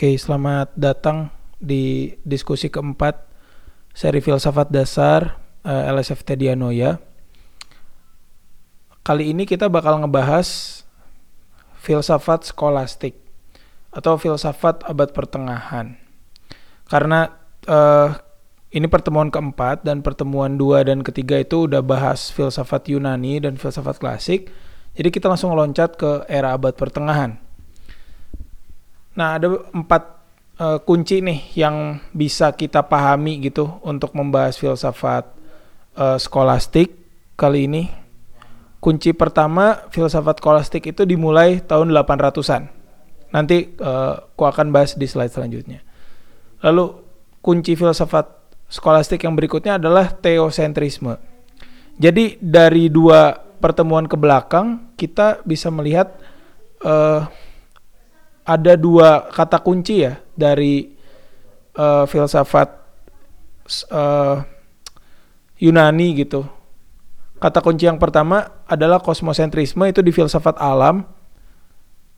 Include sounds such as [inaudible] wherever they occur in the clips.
Oke, selamat datang di diskusi keempat seri filsafat dasar uh, eh, LSFT Dianoya. Kali ini kita bakal ngebahas filsafat skolastik atau filsafat abad pertengahan. Karena uh, ini pertemuan keempat dan pertemuan dua dan ketiga itu udah bahas filsafat Yunani dan filsafat klasik. Jadi kita langsung loncat ke era abad pertengahan. Nah, ada empat uh, kunci nih yang bisa kita pahami gitu untuk membahas filsafat uh, skolastik kali ini. Kunci pertama, filsafat skolastik itu dimulai tahun 800-an. Nanti uh, aku akan bahas di slide selanjutnya. Lalu kunci filsafat skolastik yang berikutnya adalah teosentrisme. Jadi dari dua pertemuan ke belakang kita bisa melihat uh, ada dua kata kunci ya dari uh, filsafat uh, Yunani gitu. Kata kunci yang pertama adalah kosmosentrisme itu di filsafat alam.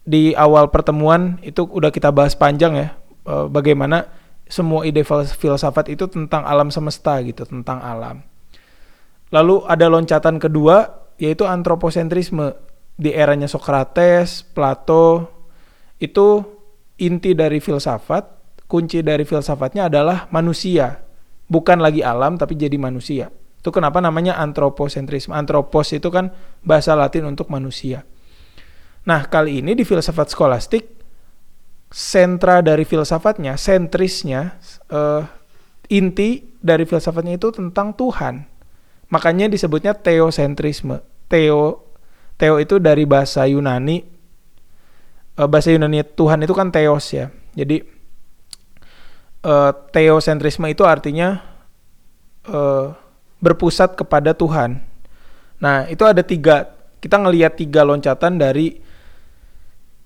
Di awal pertemuan itu udah kita bahas panjang ya uh, bagaimana semua ide filsafat itu tentang alam semesta gitu, tentang alam. Lalu ada loncatan kedua yaitu antroposentrisme di eranya Socrates, Plato, itu inti dari filsafat, kunci dari filsafatnya adalah manusia. Bukan lagi alam tapi jadi manusia. Itu kenapa namanya antroposentrisme. Antropos itu kan bahasa Latin untuk manusia. Nah, kali ini di filsafat skolastik sentra dari filsafatnya, sentrisnya, uh, inti dari filsafatnya itu tentang Tuhan. Makanya disebutnya teosentrisme. Teo Teo itu dari bahasa Yunani uh, bahasa Yunani Tuhan itu kan theos ya. Jadi uh, teosentrisme itu artinya uh, berpusat kepada Tuhan. Nah, itu ada tiga, kita ngelihat tiga loncatan dari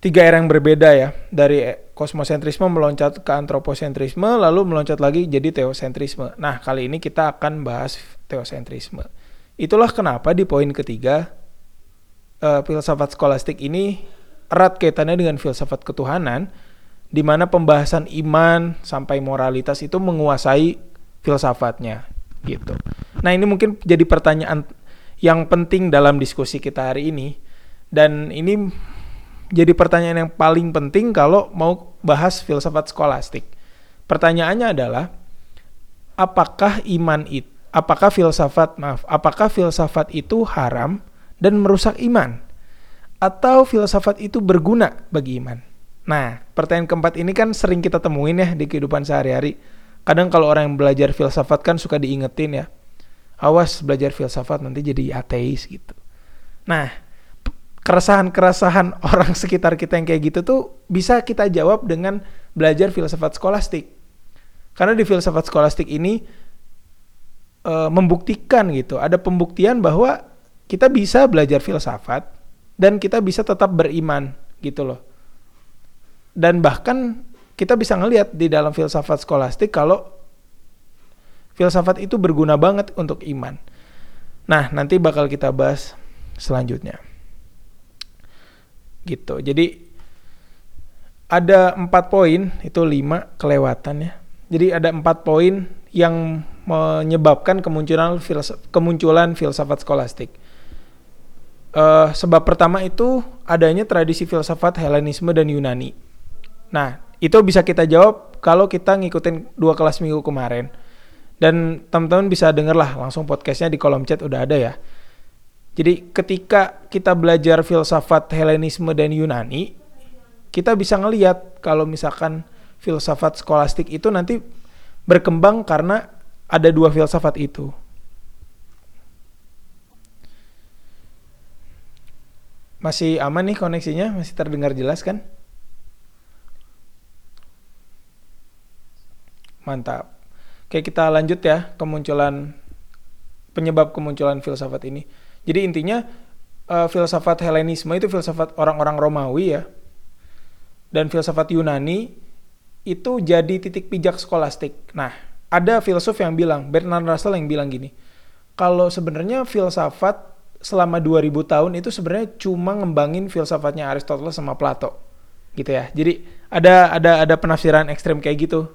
tiga era yang berbeda ya. Dari kosmosentrisme meloncat ke antroposentrisme, lalu meloncat lagi jadi teosentrisme. Nah, kali ini kita akan bahas teosentrisme. Itulah kenapa di poin ketiga, uh, filsafat skolastik ini erat kaitannya dengan filsafat ketuhanan, di mana pembahasan iman sampai moralitas itu menguasai filsafatnya gitu. Nah ini mungkin jadi pertanyaan yang penting dalam diskusi kita hari ini dan ini jadi pertanyaan yang paling penting kalau mau bahas filsafat skolastik. Pertanyaannya adalah apakah iman itu apakah filsafat maaf apakah filsafat itu haram dan merusak iman? Atau filsafat itu berguna bagi iman? Nah, pertanyaan keempat ini kan sering kita temuin ya di kehidupan sehari-hari. Kadang kalau orang yang belajar filsafat kan suka diingetin ya. Awas belajar filsafat nanti jadi ateis gitu. Nah, keresahan-keresahan [laughs] orang sekitar kita yang kayak gitu tuh bisa kita jawab dengan belajar filsafat skolastik. Karena di filsafat skolastik ini e, membuktikan gitu, ada pembuktian bahwa kita bisa belajar filsafat dan kita bisa tetap beriman gitu loh. Dan bahkan kita bisa ngelihat di dalam filsafat skolastik kalau filsafat itu berguna banget untuk iman. Nah, nanti bakal kita bahas selanjutnya. Gitu. Jadi ada empat poin, itu lima kelewatan ya. Jadi ada empat poin yang menyebabkan kemunculan filsafat, kemunculan filsafat skolastik. Uh, sebab pertama itu adanya tradisi filsafat Helenisme dan Yunani. Nah, itu bisa kita jawab kalau kita ngikutin dua kelas minggu kemarin. Dan teman-teman bisa denger lah langsung podcastnya di kolom chat udah ada ya. Jadi ketika kita belajar filsafat Helenisme dan Yunani, kita bisa ngeliat kalau misalkan filsafat skolastik itu nanti berkembang karena ada dua filsafat itu. Masih aman nih koneksinya? Masih terdengar jelas kan? Mantap. Oke, kita lanjut ya kemunculan penyebab kemunculan filsafat ini. Jadi intinya uh, filsafat Helenisme itu filsafat orang-orang Romawi ya. Dan filsafat Yunani itu jadi titik pijak skolastik. Nah, ada filsuf yang bilang, Bernard Russell yang bilang gini, kalau sebenarnya filsafat selama 2000 tahun itu sebenarnya cuma ngembangin filsafatnya Aristoteles sama Plato. gitu ya. Jadi ada ada ada penafsiran ekstrem kayak gitu.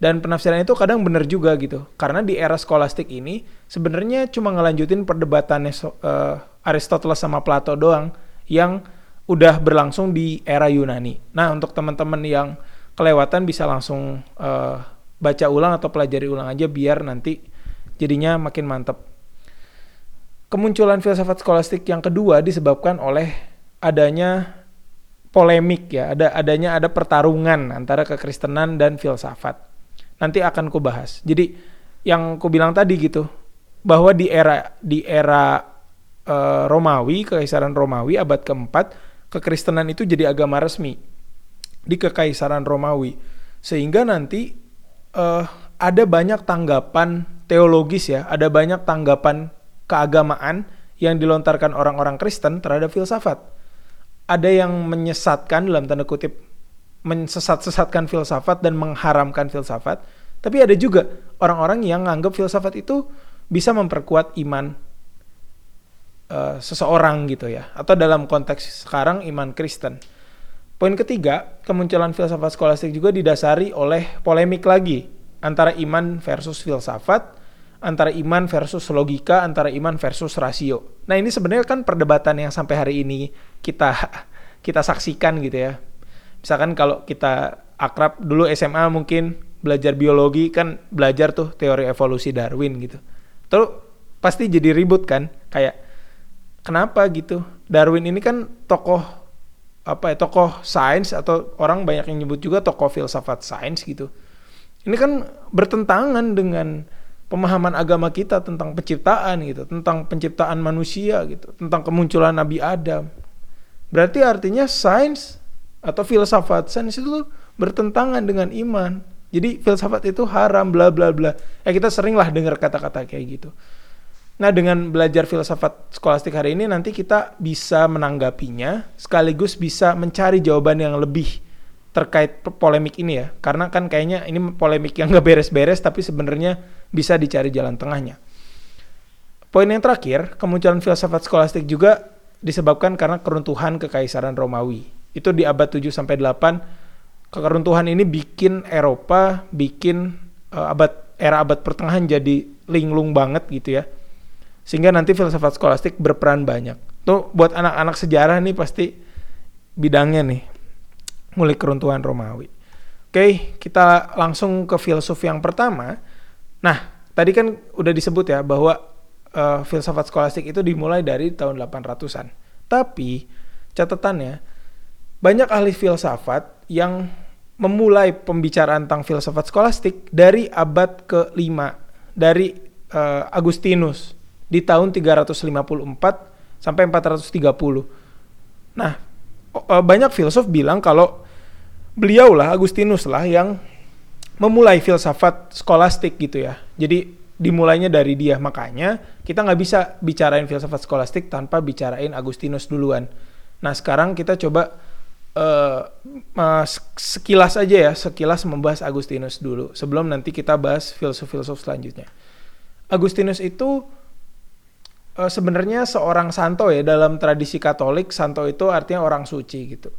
Dan penafsiran itu kadang benar juga gitu. Karena di era skolastik ini sebenarnya cuma ngelanjutin perdebatannya uh, Aristoteles sama Plato doang yang udah berlangsung di era Yunani. Nah, untuk teman-teman yang kelewatan bisa langsung uh, baca ulang atau pelajari ulang aja biar nanti jadinya makin mantep. Kemunculan filsafat skolastik yang kedua disebabkan oleh adanya polemik ya, ada adanya ada pertarungan antara kekristenan dan filsafat. Nanti akan ku bahas. Jadi yang ku bilang tadi gitu, bahwa di era di era uh, Romawi, kekaisaran Romawi abad keempat, kekristenan itu jadi agama resmi di kekaisaran Romawi. Sehingga nanti uh, ada banyak tanggapan teologis ya, ada banyak tanggapan keagamaan yang dilontarkan orang-orang Kristen terhadap filsafat ada yang menyesatkan dalam tanda kutip mensesat-sesatkan filsafat dan mengharamkan filsafat, tapi ada juga orang-orang yang menganggap filsafat itu bisa memperkuat iman uh, seseorang gitu ya, atau dalam konteks sekarang iman Kristen. Poin ketiga, kemunculan filsafat skolastik juga didasari oleh polemik lagi antara iman versus filsafat, antara iman versus logika, antara iman versus rasio. Nah ini sebenarnya kan perdebatan yang sampai hari ini kita kita saksikan gitu ya. Misalkan kalau kita akrab dulu SMA mungkin belajar biologi kan belajar tuh teori evolusi Darwin gitu. Terus pasti jadi ribut kan kayak kenapa gitu. Darwin ini kan tokoh apa ya tokoh sains atau orang banyak yang nyebut juga tokoh filsafat sains gitu. Ini kan bertentangan dengan pemahaman agama kita tentang penciptaan gitu, tentang penciptaan manusia gitu, tentang kemunculan Nabi Adam. Berarti artinya sains atau filsafat sains itu bertentangan dengan iman. Jadi filsafat itu haram bla bla bla. Ya kita sering lah dengar kata-kata kayak gitu. Nah dengan belajar filsafat skolastik hari ini nanti kita bisa menanggapinya sekaligus bisa mencari jawaban yang lebih terkait polemik ini ya karena kan kayaknya ini polemik yang gak beres-beres tapi sebenarnya bisa dicari jalan tengahnya poin yang terakhir kemunculan filsafat skolastik juga disebabkan karena keruntuhan kekaisaran Romawi itu di abad 7 sampai 8 keruntuhan ini bikin Eropa bikin uh, abad era abad pertengahan jadi linglung banget gitu ya sehingga nanti filsafat skolastik berperan banyak tuh buat anak-anak sejarah nih pasti bidangnya nih mulai keruntuhan Romawi. Oke, kita langsung ke filsuf yang pertama. Nah, tadi kan udah disebut ya bahwa uh, filsafat skolastik itu dimulai dari tahun 800-an. Tapi catatannya banyak ahli filsafat yang memulai pembicaraan tentang filsafat skolastik dari abad ke-5 dari uh, Agustinus di tahun 354 sampai 430. Nah, uh, banyak filsuf bilang kalau beliau lah Agustinus lah yang memulai filsafat skolastik gitu ya. Jadi dimulainya dari dia makanya kita nggak bisa bicarain filsafat skolastik tanpa bicarain Agustinus duluan. Nah sekarang kita coba uh, sekilas aja ya sekilas membahas Agustinus dulu sebelum nanti kita bahas filsuf-filsuf selanjutnya. Agustinus itu uh, sebenarnya seorang santo ya dalam tradisi Katolik santo itu artinya orang suci gitu.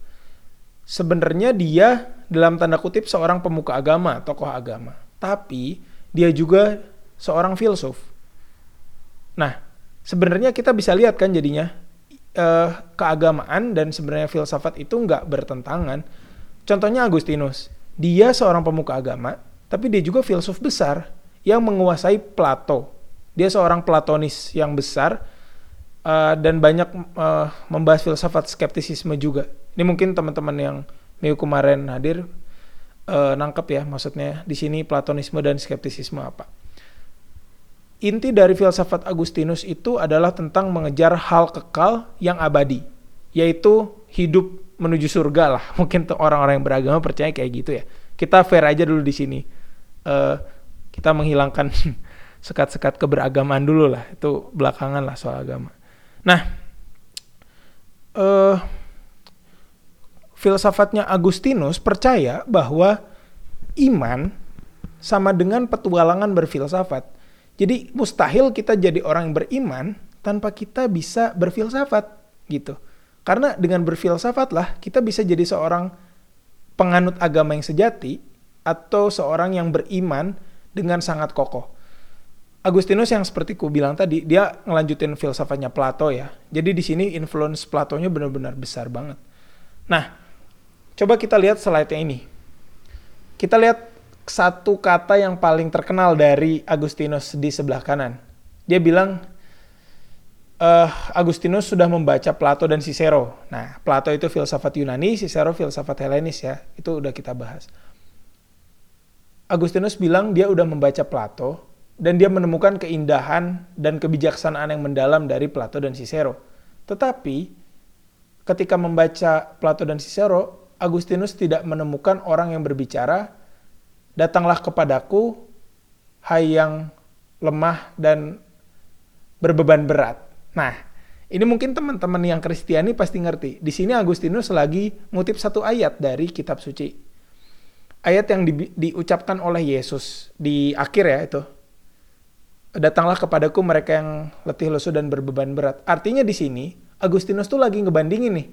Sebenarnya dia dalam tanda kutip seorang pemuka agama, tokoh agama, tapi dia juga seorang filsuf. Nah, sebenarnya kita bisa lihat kan jadinya uh, keagamaan dan sebenarnya filsafat itu nggak bertentangan. Contohnya Agustinus, dia seorang pemuka agama, tapi dia juga filsuf besar yang menguasai Plato dia seorang Platonis yang besar uh, dan banyak uh, membahas filsafat skeptisisme juga. Ini mungkin teman-teman yang minggu kemarin hadir uh, nangkep ya maksudnya di sini Platonisme dan skeptisisme apa. Inti dari filsafat Agustinus itu adalah tentang mengejar hal kekal yang abadi, yaitu hidup menuju surga lah. [laughs] Mungkin orang-orang yang beragama percaya kayak gitu ya. Kita fair aja dulu di sini. Uh, kita menghilangkan [laughs] sekat-sekat keberagamaan dulu lah itu belakangan lah soal agama nah uh, filsafatnya Agustinus percaya bahwa iman sama dengan petualangan berfilsafat jadi mustahil kita jadi orang yang beriman tanpa kita bisa berfilsafat gitu karena dengan berfilsafat lah kita bisa jadi seorang penganut agama yang sejati atau seorang yang beriman dengan sangat kokoh. Agustinus yang seperti ku bilang tadi, dia ngelanjutin filsafatnya Plato ya. Jadi di sini influence Platonya benar-benar besar banget. Nah, coba kita lihat slide-nya ini. Kita lihat satu kata yang paling terkenal dari Agustinus di sebelah kanan. Dia bilang uh, Agustinus sudah membaca Plato dan Cicero. Nah, Plato itu filsafat Yunani, Cicero filsafat Helenis ya. Itu udah kita bahas. Agustinus bilang dia udah membaca Plato dan dia menemukan keindahan dan kebijaksanaan yang mendalam dari Plato dan Cicero. Tetapi ketika membaca Plato dan Cicero, Agustinus tidak menemukan orang yang berbicara Datanglah kepadaku, hai yang lemah dan berbeban berat. Nah, ini mungkin teman-teman yang Kristiani pasti ngerti. Di sini Agustinus lagi ngutip satu ayat dari kitab suci. Ayat yang di, diucapkan oleh Yesus di akhir ya itu. Datanglah kepadaku mereka yang letih lesu dan berbeban berat. Artinya di sini Agustinus tuh lagi ngebandingin nih.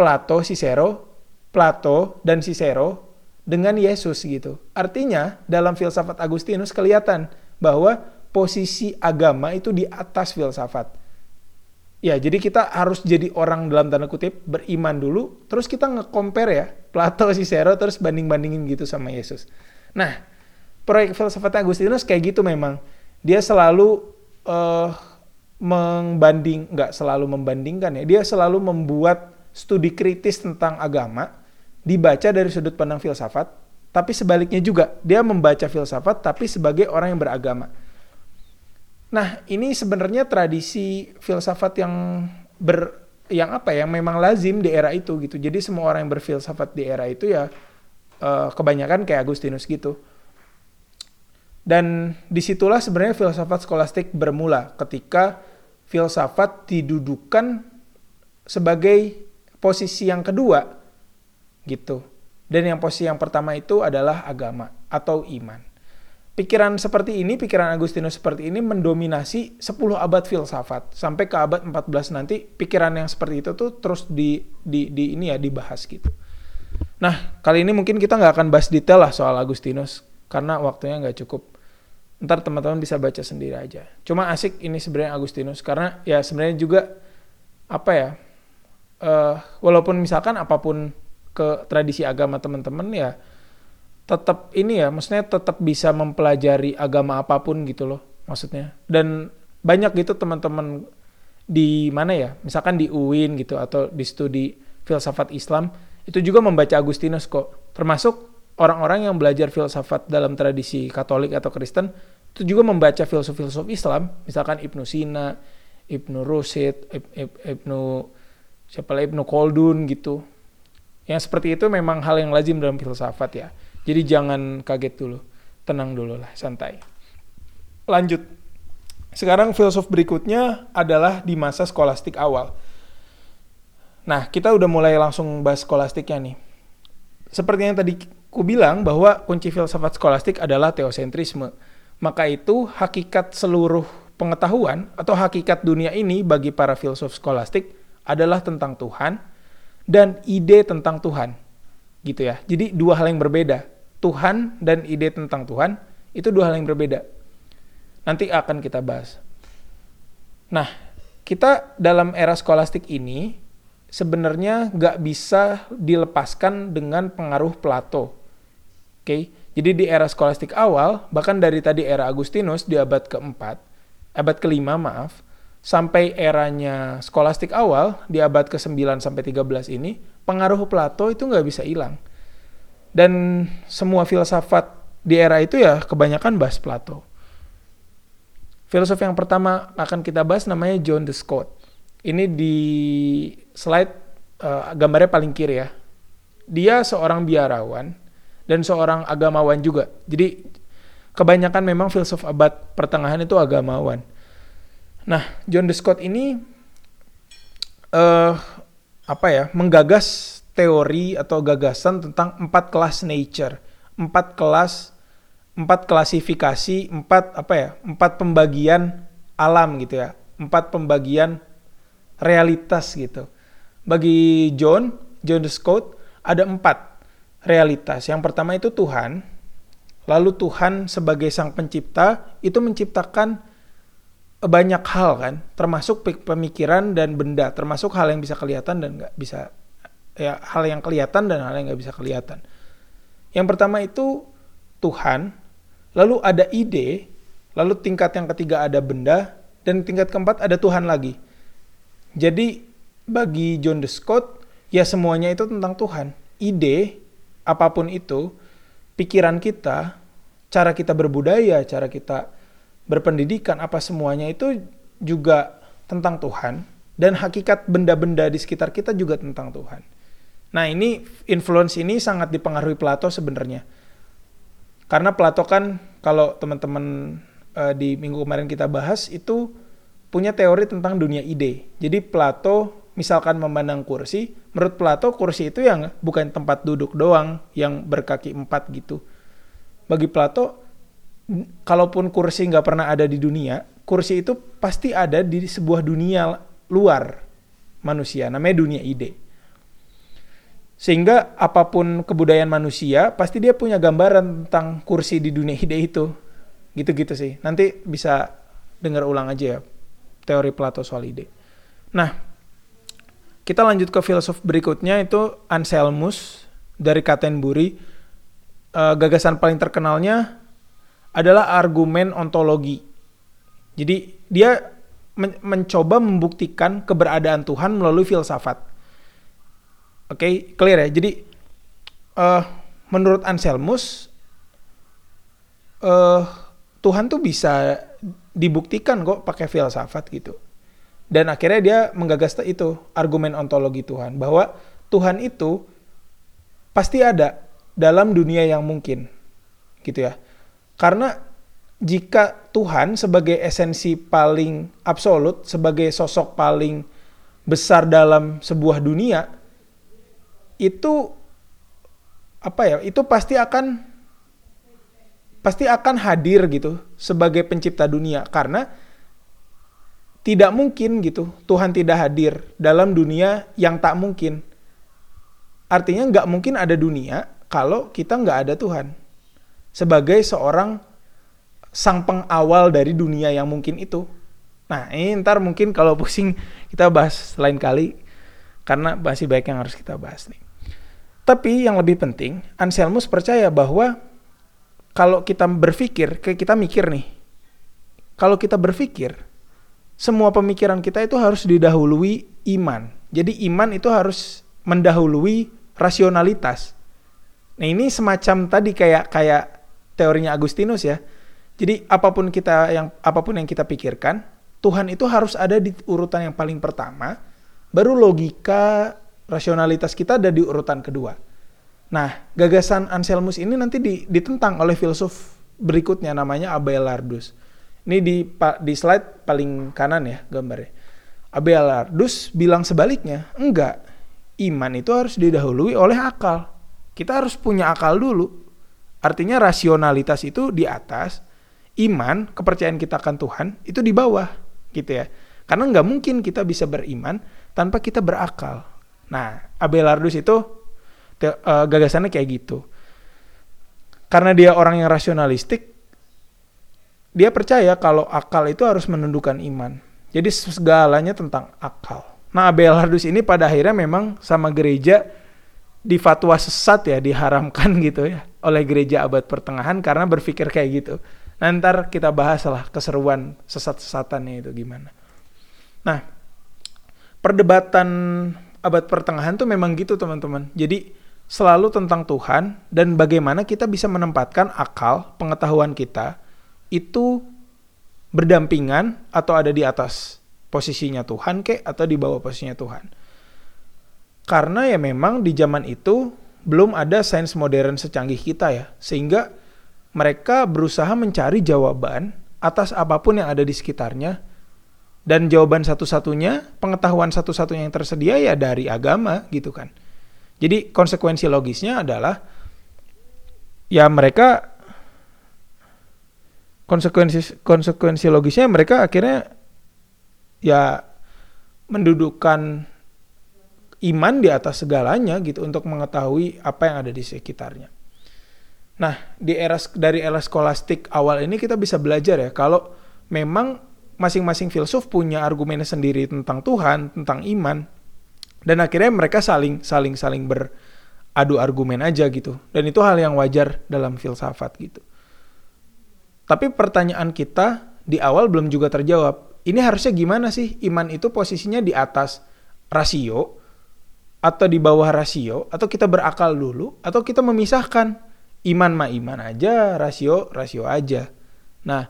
Plato, Cicero, Plato dan Cicero dengan Yesus gitu. Artinya dalam filsafat Agustinus kelihatan bahwa posisi agama itu di atas filsafat. Ya, jadi kita harus jadi orang dalam tanda kutip beriman dulu, terus kita nge-compare ya, Plato, Cicero, terus banding-bandingin gitu sama Yesus. Nah, proyek filsafat Agustinus kayak gitu memang. Dia selalu uh, membanding, nggak selalu membandingkan ya, dia selalu membuat studi kritis tentang agama, dibaca dari sudut pandang filsafat, tapi sebaliknya juga dia membaca filsafat tapi sebagai orang yang beragama. Nah, ini sebenarnya tradisi filsafat yang ber yang apa ya, memang lazim di era itu gitu. Jadi semua orang yang berfilsafat di era itu ya uh, kebanyakan kayak Agustinus gitu. Dan di situlah sebenarnya filsafat skolastik bermula ketika filsafat didudukan sebagai posisi yang kedua gitu. Dan yang posisi yang pertama itu adalah agama atau iman. Pikiran seperti ini, pikiran Agustinus seperti ini mendominasi 10 abad filsafat. Sampai ke abad 14 nanti pikiran yang seperti itu tuh terus di, di, di ini ya dibahas gitu. Nah, kali ini mungkin kita nggak akan bahas detail lah soal Agustinus. Karena waktunya nggak cukup. Ntar teman-teman bisa baca sendiri aja. Cuma asik ini sebenarnya Agustinus. Karena ya sebenarnya juga apa ya, uh, walaupun misalkan apa pun ke tradisi agama teman-teman ya tetap ini ya maksudnya tetap bisa mempelajari agama apa pun gitu loh maksudnya. Dan banyak gitu teman-teman di mana ya misalkan di UIN gitu atau di studi filsafat Islam itu juga membaca Agustinus kok. Termasuk orang-orang yang belajar filsafat dalam tradisi Katolik atau Kristen itu juga membaca filsuf-filsuf Islam misalkan Ibnu Sina Ibnu Rushd Ibnu siapa lagi Ibnu Khaldun gitu yang seperti itu memang hal yang lazim dalam filsafat ya. Jadi jangan kaget dulu. Tenang dulu lah, santai. Lanjut. Sekarang filsuf berikutnya adalah di masa skolastik awal. Nah, kita udah mulai langsung bahas skolastiknya nih. Seperti yang tadi ku bilang bahwa kunci filsafat skolastik adalah teosentrisme. Maka itu hakikat seluruh pengetahuan atau hakikat dunia ini bagi para filsuf skolastik adalah tentang Tuhan, dan ide tentang Tuhan. Gitu ya. Jadi dua hal yang berbeda. Tuhan dan ide tentang Tuhan itu dua hal yang berbeda. Nanti akan kita bahas. Nah, kita dalam era skolastik ini sebenarnya nggak bisa dilepaskan dengan pengaruh Plato. Oke, okay? jadi di era skolastik awal, bahkan dari tadi era Agustinus di abad keempat, abad kelima maaf, sampai eranya skolastik awal di abad ke-9 sampai 13 ini, pengaruh Plato itu nggak bisa hilang. Dan semua filsafat di era itu ya kebanyakan bahas Plato. Filosof yang pertama akan kita bahas namanya John de Scott. Ini di slide uh, gambarnya paling kiri ya. Dia seorang biarawan dan seorang agamawan juga. Jadi kebanyakan memang filsuf abad pertengahan itu agamawan. Nah, John de Scott ini uh, apa ya, menggagas teori atau gagasan tentang empat kelas nature, empat kelas, empat klasifikasi, empat apa ya, empat pembagian alam gitu ya, empat pembagian realitas gitu. Bagi John, John de Scott ada empat. realitas. Yang pertama itu Tuhan, lalu Tuhan sebagai sang pencipta itu menciptakan banyak hal kan, termasuk pemikiran dan benda, termasuk hal yang bisa kelihatan dan nggak bisa ya hal yang kelihatan dan hal yang nggak bisa kelihatan. Yang pertama itu Tuhan, lalu ada ide, lalu tingkat yang ketiga ada benda, dan tingkat keempat ada Tuhan lagi. Jadi bagi John the Scott, ya semuanya itu tentang Tuhan. Ide, apa pun itu, pikiran kita, cara kita berbudaya, cara kita berpendidikan, apa semuanya itu juga tentang Tuhan. Dan hakikat benda-benda di sekitar kita juga tentang Tuhan. Nah ini influence ini sangat dipengaruhi Plato sebenarnya. Karena Plato kan kalau teman-teman uh, di minggu kemarin kita bahas itu punya teori tentang dunia ide. Jadi Plato misalkan memandang kursi, menurut Plato kursi itu yang bukan tempat duduk doang yang berkaki empat gitu. Bagi Plato kalaupun kursi nggak pernah ada di dunia, kursi itu pasti ada di sebuah dunia luar manusia, namanya dunia ide. Sehingga apa pun kebudayaan manusia, pasti dia punya gambaran tentang kursi di dunia ide itu. Gitu-gitu sih. Nanti bisa dengar ulang aja ya teori Plato soal ide. Nah, kita lanjut ke filsuf berikutnya itu Anselmus dari Canterbury. Uh, gagasan paling terkenalnya adalah argumen ontologi. Jadi dia men mencoba membuktikan keberadaan Tuhan melalui filsafat. Oke, okay, clear ya. Jadi uh, menurut Anselmus uh, Tuhan tuh bisa dibuktikan kok pakai filsafat gitu. Dan akhirnya dia menggagas itu argumen ontologi Tuhan bahwa Tuhan itu pasti ada dalam dunia yang mungkin. Gitu ya. Karena jika Tuhan sebagai esensi paling absolut, sebagai sosok paling besar dalam sebuah dunia, itu apa ya? Itu pasti akan pasti akan hadir gitu sebagai pencipta dunia karena tidak mungkin gitu Tuhan tidak hadir dalam dunia yang tak mungkin. Artinya nggak mungkin ada dunia kalau kita nggak ada Tuhan sebagai seorang sang pengawal dari dunia yang mungkin itu. Nah, ini ntar mungkin kalau [laughs] pusing kita bahas lain kali karena masih baik yang harus kita bahas nih. Tapi yang lebih penting, Anselmus percaya bahwa kalau kita berpikir, kayak kita mikir nih, kalau kita berpikir, semua pemikiran kita itu harus didahului iman. Jadi iman itu harus mendahului rasionalitas. Nah ini semacam tadi kayak kayak teorinya Agustinus ya. Jadi apa pun kita yang apa pun yang kita pikirkan, Tuhan itu harus ada di urutan yang paling pertama, baru logika rasionalitas kita ada di urutan kedua. Nah, gagasan Anselmus ini nanti ditentang oleh filsuf berikutnya namanya Abelardus. Ini di di slide paling kanan ya gambarnya. Abelardus bilang sebaliknya, enggak. Iman itu harus didahului oleh akal. Kita harus punya akal dulu Artinya rasionalitas itu di atas, iman, kepercayaan kita akan Tuhan itu di bawah, gitu ya. Karena nggak mungkin kita bisa beriman tanpa kita berakal. Nah, Abelardus itu uh, gagasannya kayak gitu. Karena dia orang yang rasionalistik, dia percaya kalau akal itu harus menundukkan iman. Jadi segalanya tentang akal. Nah, Abelardus ini pada akhirnya memang sama gereja di fatwa sesat ya diharamkan [laughs] gitu ya oleh gereja abad pertengahan karena berpikir kayak gitu. Nanti kita bahas lah keseruan sesat-sesatannya itu gimana. Nah, perdebatan abad pertengahan tuh memang gitu teman-teman. Jadi selalu tentang Tuhan dan bagaimana kita bisa menempatkan akal, pengetahuan kita itu berdampingan atau ada di atas posisinya Tuhan kek atau di bawah posisinya Tuhan. Karena ya memang di zaman itu belum ada sains modern secanggih kita ya. Sehingga mereka berusaha mencari jawaban atas apa pun yang ada di sekitarnya. Dan jawaban satu-satunya, pengetahuan satu-satunya yang tersedia ya dari agama gitu kan. Jadi konsekuensi logisnya adalah ya mereka konsekuensi konsekuensi logisnya mereka akhirnya ya mendudukkan iman di atas segalanya gitu untuk mengetahui apa yang ada di sekitarnya. Nah, di era dari era skolastik awal ini kita bisa belajar ya kalau memang masing-masing filsuf punya argumennya sendiri tentang Tuhan, tentang iman, dan akhirnya mereka saling saling saling beradu argumen aja gitu. Dan itu hal yang wajar dalam filsafat gitu. Tapi pertanyaan kita di awal belum juga terjawab. Ini harusnya gimana sih iman itu posisinya di atas rasio atau di bawah rasio atau kita berakal dulu atau kita memisahkan iman ma iman aja, rasio rasio aja. Nah,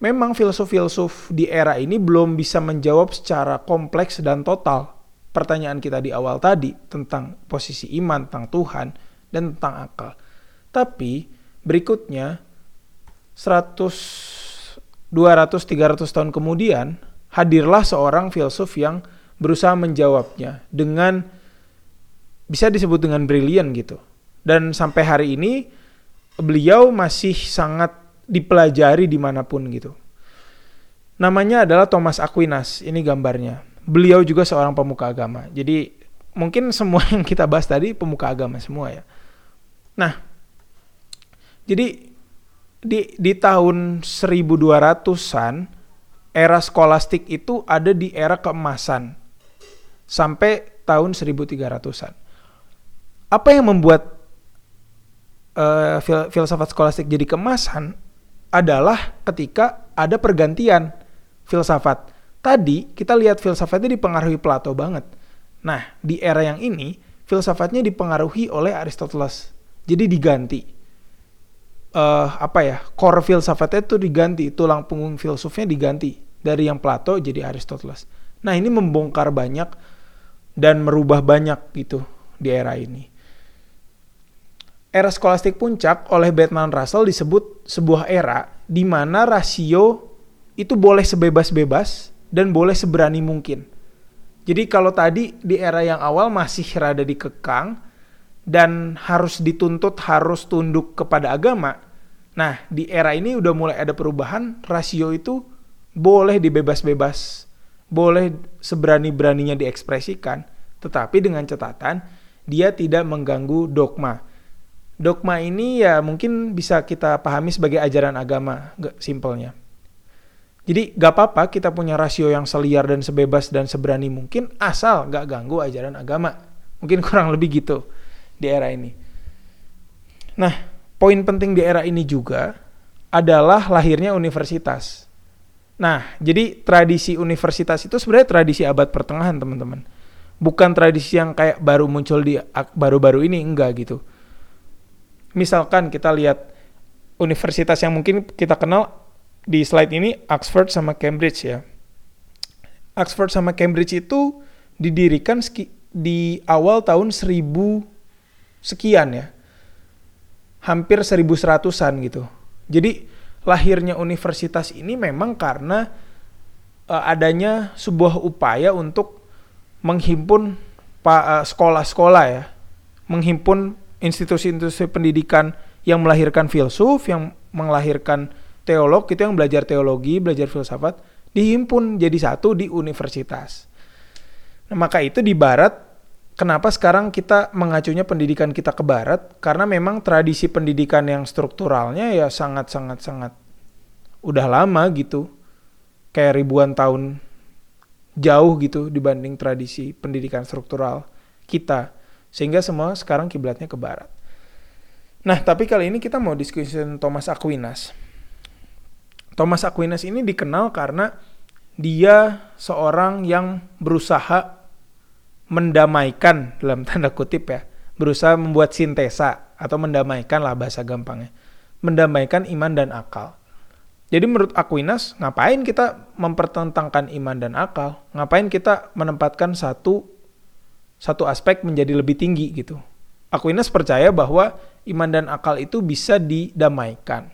memang filsuf-filsuf di era ini belum bisa menjawab secara kompleks dan total pertanyaan kita di awal tadi tentang posisi iman, tentang Tuhan, dan tentang akal. Tapi berikutnya 100 200 300 tahun kemudian hadirlah seorang filsuf yang berusaha menjawabnya dengan bisa disebut dengan brilian gitu. Dan sampai hari ini beliau masih sangat dipelajari di mana pun gitu. Namanya adalah Thomas Aquinas, ini gambarnya. Beliau juga seorang pemuka agama. Jadi mungkin semua [laughs] yang kita bahas tadi pemuka agama semua ya. Nah, jadi di di tahun 1200-an era skolastik itu ada di era keemasan sampai tahun 1300-an. Apa yang membuat uh, fil filsafat skolastik jadi kemasan adalah ketika ada pergantian filsafat. Tadi kita lihat filsafatnya dipengaruhi Plato banget. Nah, di era yang ini filsafatnya dipengaruhi oleh Aristoteles. Jadi diganti. Uh, apa ya? Core filsafatnya itu diganti, tulang punggung filsufnya diganti dari yang Plato jadi Aristoteles. Nah, ini membongkar banyak dan merubah banyak gitu di era ini era skolastik puncak oleh Batman Russell disebut sebuah era di mana rasio itu boleh sebebas-bebas dan boleh seberani mungkin. Jadi kalau tadi di era yang awal masih rada dikekang dan harus dituntut harus tunduk kepada agama. Nah, di era ini udah mulai ada perubahan, rasio itu boleh dibebas-bebas, boleh seberani-beraninya diekspresikan, tetapi dengan catatan dia tidak mengganggu dogma dogma ini ya mungkin bisa kita pahami sebagai ajaran agama, simpelnya. Jadi gak apa-apa kita punya rasio yang seliar dan sebebas dan seberani mungkin asal gak ganggu ajaran agama. Mungkin [laughs] kurang lebih gitu di era ini. Nah, poin penting di era ini juga adalah lahirnya universitas. Nah, jadi tradisi universitas itu sebenarnya tradisi abad pertengahan, teman-teman. Bukan tradisi yang kayak baru muncul di baru-baru ini, enggak gitu misalkan kita lihat universitas yang mungkin kita kenal di slide ini Oxford sama Cambridge ya. Oxford sama Cambridge itu didirikan di awal tahun 1000 sekian ya. Hampir 1100-an gitu. Jadi lahirnya universitas ini memang karena uh, adanya sebuah upaya untuk menghimpun eh, sekolah-sekolah ya. Menghimpun institusi-institusi pendidikan yang melahirkan filsuf, yang melahirkan teolog, itu yang belajar teologi, belajar filsafat, dihimpun jadi satu di universitas. Nah, maka itu di barat, kenapa sekarang kita mengacunya pendidikan kita ke barat? Karena memang tradisi pendidikan yang strukturalnya ya sangat-sangat-sangat udah lama gitu. Kayak ribuan tahun jauh gitu dibanding tradisi pendidikan struktural kita. Sehingga semua sekarang kiblatnya ke barat. Nah, tapi kali ini kita mau diskusi Thomas Aquinas. Thomas Aquinas ini dikenal karena dia seorang yang berusaha mendamaikan dalam tanda kutip ya, berusaha membuat sintesa atau mendamaikan lah bahasa gampangnya. Mendamaikan iman dan akal. Jadi menurut Aquinas, ngapain kita mempertentangkan iman dan akal? Ngapain kita menempatkan satu satu aspek menjadi lebih tinggi gitu. Aquinas percaya bahwa iman dan akal itu bisa didamaikan.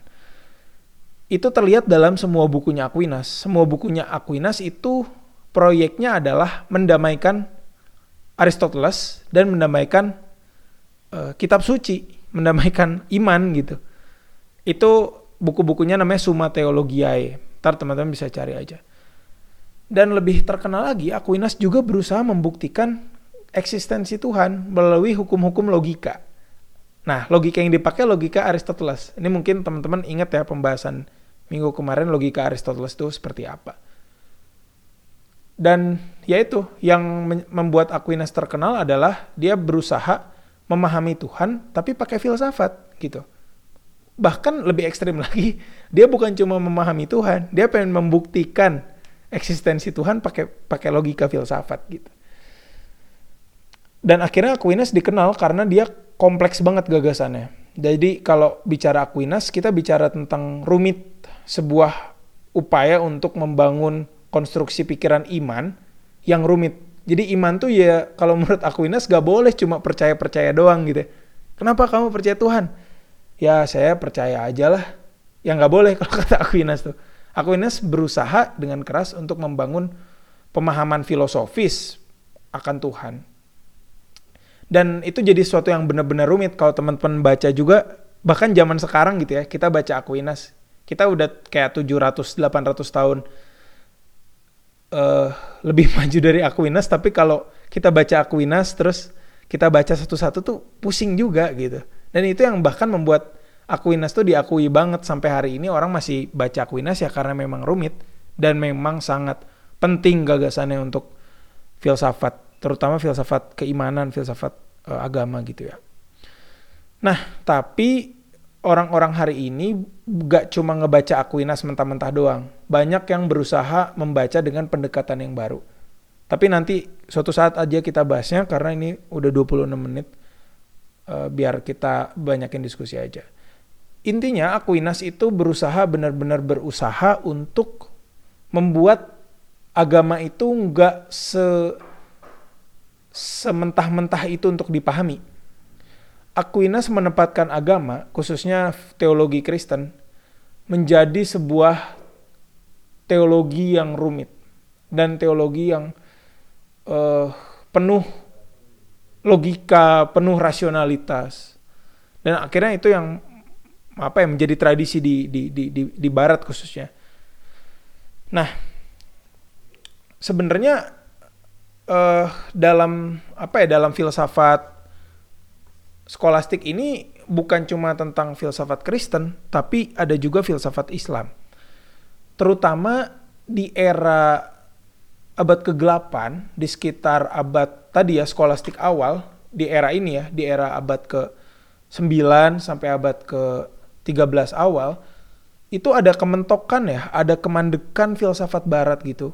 Itu terlihat dalam semua bukunya Aquinas. Semua bukunya Aquinas itu proyeknya adalah mendamaikan Aristoteles dan mendamaikan uh, kitab suci, mendamaikan iman gitu. Itu buku-bukunya namanya Summa Theologiae. Ntar teman-teman bisa cari aja. Dan lebih terkenal lagi, Aquinas juga berusaha membuktikan eksistensi Tuhan melalui hukum-hukum logika. Nah, logika yang dipakai logika Aristoteles. Ini mungkin teman-teman ingat ya pembahasan minggu kemarin logika Aristoteles itu seperti apa. Dan yaitu yang membuat Aquinas terkenal adalah dia berusaha memahami Tuhan tapi pakai filsafat gitu. Bahkan lebih ekstrim [laughs] lagi, dia bukan cuma memahami Tuhan, dia pengen membuktikan eksistensi Tuhan pakai pakai logika filsafat gitu. Dan akhirnya Aquinas dikenal karena dia kompleks banget gagasannya. Jadi kalau bicara Aquinas, kita bicara tentang rumit sebuah upaya untuk membangun konstruksi pikiran iman yang rumit. Jadi iman tuh ya kalau menurut Aquinas gak boleh cuma percaya-percaya doang gitu. Kenapa kamu percaya Tuhan? Ya saya percaya aja lah. Ya nggak boleh [laughs] kalau kata Aquinas tuh. Aquinas berusaha dengan keras untuk membangun pemahaman filosofis akan Tuhan. Dan itu jadi sesuatu yang benar-benar rumit kalau teman-teman baca juga bahkan zaman sekarang gitu ya, kita baca Aquinas. Kita udah kayak 700 800 tahun uh, lebih [laughs] maju dari Aquinas tapi kalau kita baca Aquinas terus kita baca satu-satu tuh pusing juga gitu. Dan itu yang bahkan membuat Aquinas tuh diakui banget sampai hari ini orang masih baca Aquinas ya karena memang rumit dan memang sangat penting gagasannya untuk filsafat terutama filsafat keimanan filsafat uh, agama gitu ya. Nah tapi orang-orang hari ini gak cuma ngebaca Aquinas mentah-mentah doang. Banyak yang berusaha membaca dengan pendekatan yang baru. Tapi nanti suatu saat aja kita bahasnya karena ini udah 26 menit. Uh, biar kita banyakin diskusi aja. Intinya Aquinas itu berusaha benar-benar berusaha untuk membuat agama itu nggak se sementah-mentah itu untuk dipahami Aquinas menempatkan agama, khususnya teologi Kristen, menjadi sebuah teologi yang rumit dan teologi yang uh, penuh logika, penuh rasionalitas. Dan akhirnya itu yang apa yang menjadi tradisi di di di di, di barat khususnya. Nah, sebenarnya uh, dalam apa ya dalam filsafat skolastik ini bukan cuma tentang filsafat Kristen, tapi ada juga filsafat Islam. Terutama di era abad ke-8, di sekitar abad tadi ya skolastik awal, di era ini ya, di era abad ke-9 sampai abad ke-13 awal, itu ada kementokan ya, ada kemandekan filsafat barat gitu.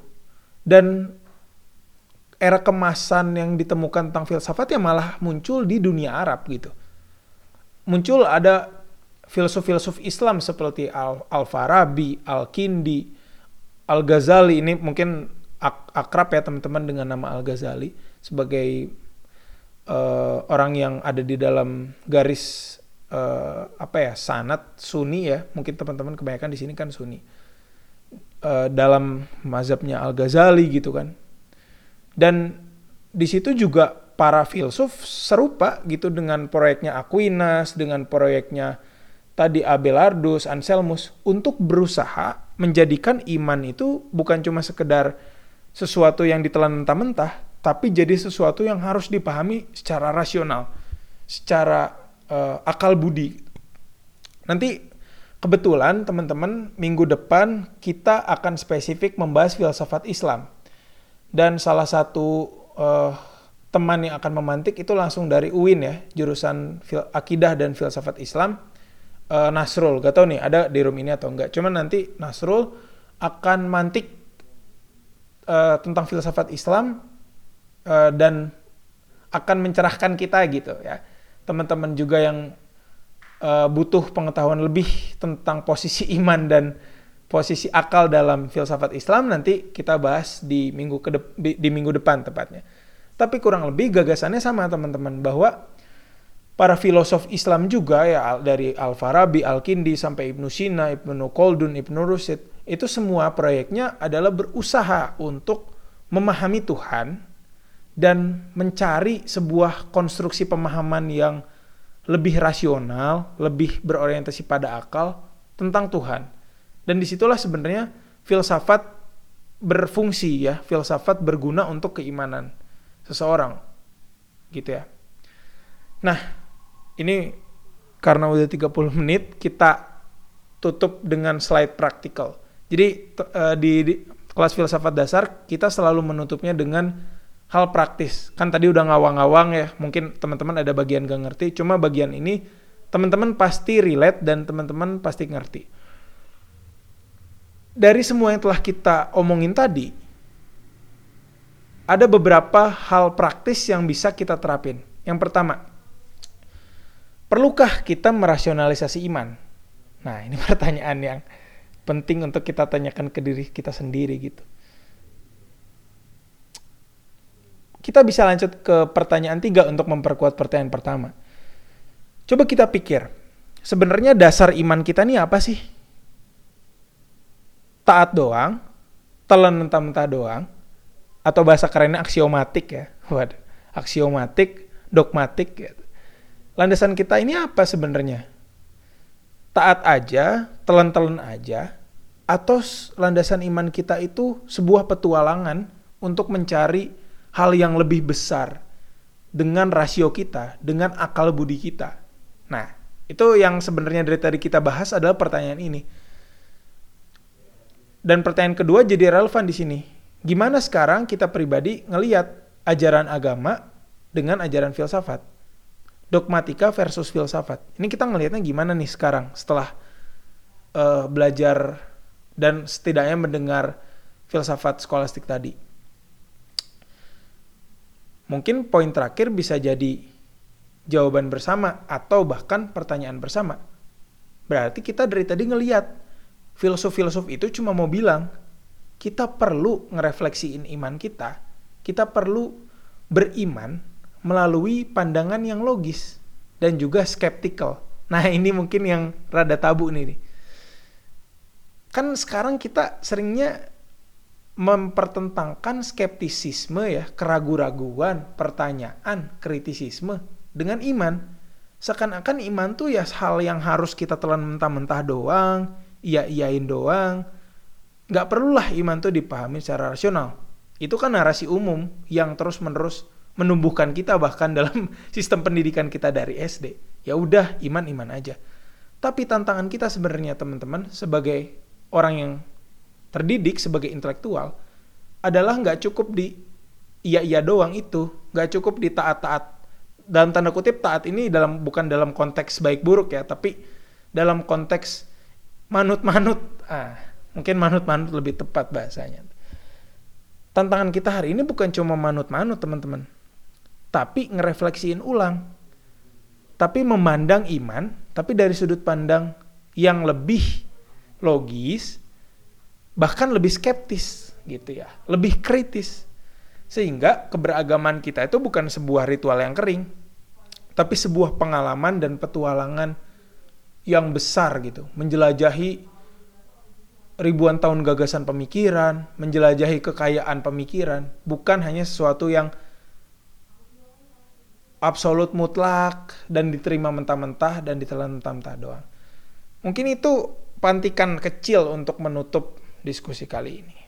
Dan era kemasan yang ditemukan tentang filsafat ya malah muncul di dunia Arab gitu. Muncul ada filsuf-filsuf Islam seperti Al-Farabi, Al-Kindi, Al-Ghazali. Ini mungkin ak akrab ya teman-teman dengan nama Al-Ghazali sebagai uh, orang yang ada di dalam garis uh, apa ya sanat Sunni ya. Mungkin teman-teman kebanyakan di sini kan Sunni. Uh, dalam mazhabnya Al-Ghazali gitu kan dan di situ juga para filsuf serupa gitu dengan proyeknya Aquinas, dengan proyeknya tadi Abelardus, Anselmus untuk berusaha menjadikan iman itu bukan cuma sekedar sesuatu yang ditelan mentah-mentah, tapi jadi sesuatu yang harus dipahami secara rasional, secara uh, akal budi. Nanti kebetulan teman-teman minggu depan kita akan spesifik membahas filsafat Islam dan salah satu uh, teman yang akan memantik itu langsung dari UIN ya jurusan fil akidah dan filsafat Islam uh, Nasrul. Gak tau nih ada di room ini atau enggak. Cuman nanti Nasrul akan mantik uh, tentang filsafat Islam uh, dan akan mencerahkan kita gitu ya. Teman-teman juga yang uh, butuh pengetahuan lebih tentang posisi iman dan posisi akal dalam filsafat Islam nanti kita bahas di minggu ke di minggu depan tepatnya. Tapi kurang lebih gagasannya sama teman-teman bahwa para filosof Islam juga ya dari Al-Farabi, Al-Kindi sampai Ibnu Sina, Ibnu Khaldun, Ibnu Rushd itu semua proyeknya adalah berusaha untuk memahami Tuhan dan mencari sebuah konstruksi pemahaman yang lebih rasional, lebih berorientasi pada akal tentang Tuhan. Dan di situlah sebenarnya filsafat berfungsi ya, filsafat berguna untuk keimanan seseorang. gitu ya. Nah, ini karena udah 30 menit kita tutup dengan slide praktikal. Jadi uh, di, di kelas filsafat dasar kita selalu menutupnya dengan hal praktis. Kan tadi udah ngawang-ngawang ya, mungkin teman-teman ada bagian gak ngerti, cuma bagian ini teman-teman pasti relate dan teman-teman pasti ngerti. Dari semua yang telah kita omongin tadi, ada beberapa hal praktis yang bisa kita terapin. Yang pertama, perlukah kita merasionalisasi iman? Nah, ini [laughs] pertanyaan yang penting untuk kita tanyakan ke diri kita sendiri gitu. Kita bisa lanjut ke pertanyaan tiga untuk memperkuat pertanyaan pertama. Coba kita pikir, sebenarnya dasar iman kita ini apa sih? Taat doang, telan mentah-mentah doang, atau bahasa kerennya aksiomatik ya. [laughs] Waduh, aksiomatik, dogmatik. Gitu. Landasan kita ini apa sebenarnya? taat aja, telan-telan aja, atau landasan iman kita itu sebuah petualangan untuk mencari hal yang lebih besar dengan rasio kita, dengan akal budi kita. Nah, itu yang sebenarnya dari tadi kita bahas adalah pertanyaan ini. Dan pertanyaan kedua jadi relevan di sini. Gimana sekarang kita pribadi ngeliat ajaran agama dengan ajaran filsafat? dogmatika versus filsafat. Ini kita ngelihatnya gimana nih sekarang setelah uh, belajar dan setidaknya mendengar filsafat skolastik tadi. Mungkin poin terakhir bisa jadi jawaban bersama atau bahkan pertanyaan bersama. Berarti kita dari tadi ngeliat filsuf-filsuf itu cuma mau bilang kita perlu ngerefleksiin iman kita. Kita perlu beriman melalui pandangan yang logis dan juga skeptikal. Nah ini mungkin yang rada tabu nih. Kan sekarang kita seringnya mempertentangkan skeptisisme ya, keraguan-raguan, pertanyaan, kritisisme dengan iman. Seakan-akan iman tuh ya hal yang harus kita telan mentah-mentah doang, iya-iyain doang. Gak perlulah iman tuh dipahami secara rasional. Itu kan narasi umum yang terus-menerus menumbuhkan kita bahkan dalam [laughs] sistem pendidikan kita dari SD. Ya udah iman-iman aja. Tapi tantangan kita sebenarnya teman-teman sebagai orang yang terdidik sebagai intelektual adalah nggak cukup di iya-iya doang itu, nggak cukup di taat-taat. Dalam tanda kutip taat ini dalam bukan dalam konteks baik buruk ya, tapi dalam konteks manut-manut. Ah, mungkin manut-manut lebih tepat bahasanya. Tantangan kita hari ini bukan cuma manut-manut teman-teman tapi ngerefleksiin ulang. Tapi memandang iman, tapi dari sudut pandang yang lebih logis, bahkan lebih skeptis gitu ya, lebih kritis. Sehingga keberagaman kita itu bukan sebuah ritual yang kering, tapi sebuah pengalaman dan petualangan yang besar gitu, menjelajahi ribuan tahun gagasan pemikiran, menjelajahi kekayaan pemikiran, bukan hanya sesuatu yang absolut mutlak dan diterima mentah-mentah dan ditelan mentah-mentah doang. Mungkin itu pantikan kecil untuk menutup diskusi kali ini.